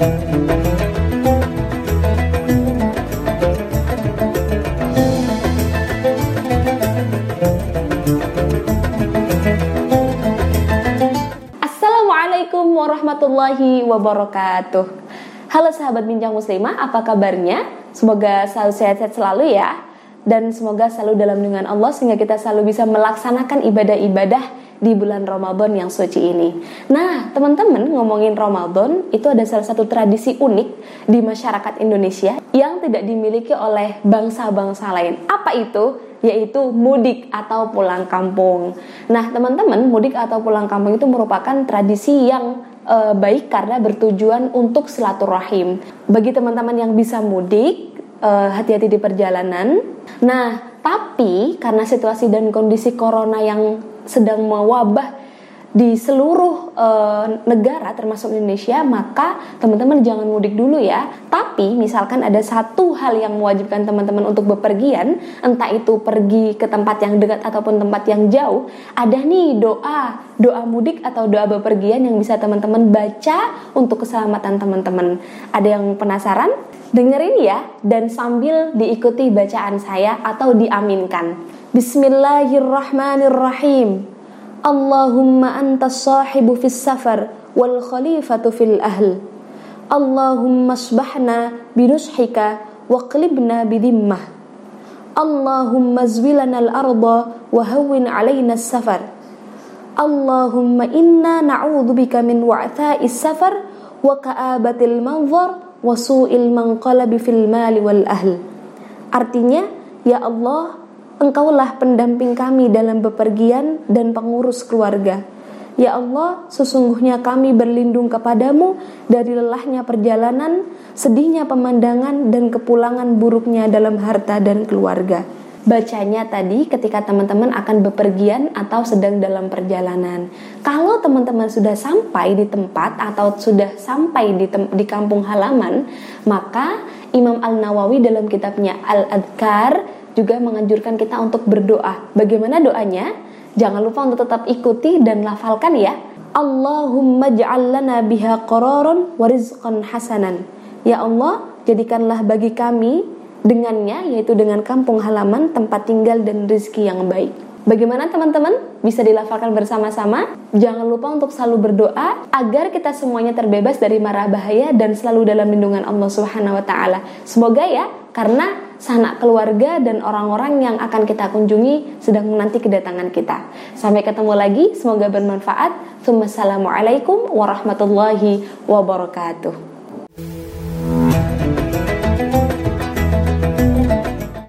Assalamualaikum warahmatullahi wabarakatuh. Halo sahabat bincang muslimah, apa kabarnya? Semoga selalu sehat-sehat selalu ya dan semoga selalu dalam dengan Allah sehingga kita selalu bisa melaksanakan ibadah-ibadah di bulan Ramadan yang suci ini. Nah, teman-teman ngomongin Ramadan itu ada salah satu tradisi unik di masyarakat Indonesia yang tidak dimiliki oleh bangsa-bangsa lain. Apa itu? yaitu mudik atau pulang kampung. Nah, teman-teman, mudik atau pulang kampung itu merupakan tradisi yang e, baik karena bertujuan untuk silaturahim. Bagi teman-teman yang bisa mudik, eh, hati-hati di perjalanan. Nah, tapi karena situasi dan kondisi corona yang sedang mewabah di seluruh e, negara termasuk Indonesia maka teman-teman jangan mudik dulu ya. Tapi misalkan ada satu hal yang mewajibkan teman-teman untuk bepergian entah itu pergi ke tempat yang dekat ataupun tempat yang jauh ada nih doa doa mudik atau doa bepergian yang bisa teman-teman baca untuk keselamatan teman-teman. Ada yang penasaran? Dengerin ya dan sambil diikuti bacaan saya atau diaminkan. Bismillahirrahmanirrahim Allahumma anta sahibu fis safar wal khalifatu fil ahl. Allahumma asbahna binushika wa qlibna bidimmah Allahumma zwilana al-arda wa hawwin alayna safar. Allahumma inna na'udhu bika min wa'thai safar wa ka'abatil manzar wa su'il manqalabi fil mali wal ahl. Artinya, Ya Allah, Engkaulah pendamping kami dalam bepergian dan pengurus keluarga. Ya Allah, sesungguhnya kami berlindung kepadamu dari lelahnya perjalanan, sedihnya pemandangan, dan kepulangan buruknya dalam harta dan keluarga. Bacanya tadi ketika teman-teman akan bepergian atau sedang dalam perjalanan. Kalau teman-teman sudah sampai di tempat atau sudah sampai di, di kampung halaman, maka Imam Al-Nawawi dalam kitabnya Al-Adkar juga menganjurkan kita untuk berdoa. Bagaimana doanya? Jangan lupa untuk tetap ikuti dan lafalkan ya. Allahumma ja'al lana biha qararan wa rizqan hasanan. Ya Allah, jadikanlah bagi kami dengannya yaitu dengan kampung halaman tempat tinggal dan rezeki yang baik. Bagaimana teman-teman? Bisa dilafalkan bersama-sama? Jangan lupa untuk selalu berdoa agar kita semuanya terbebas dari mara bahaya dan selalu dalam lindungan Allah Subhanahu wa taala. Semoga ya, karena sanak keluarga dan orang-orang yang akan kita kunjungi sedang menanti kedatangan kita. Sampai ketemu lagi, semoga bermanfaat. Assalamualaikum warahmatullahi wabarakatuh.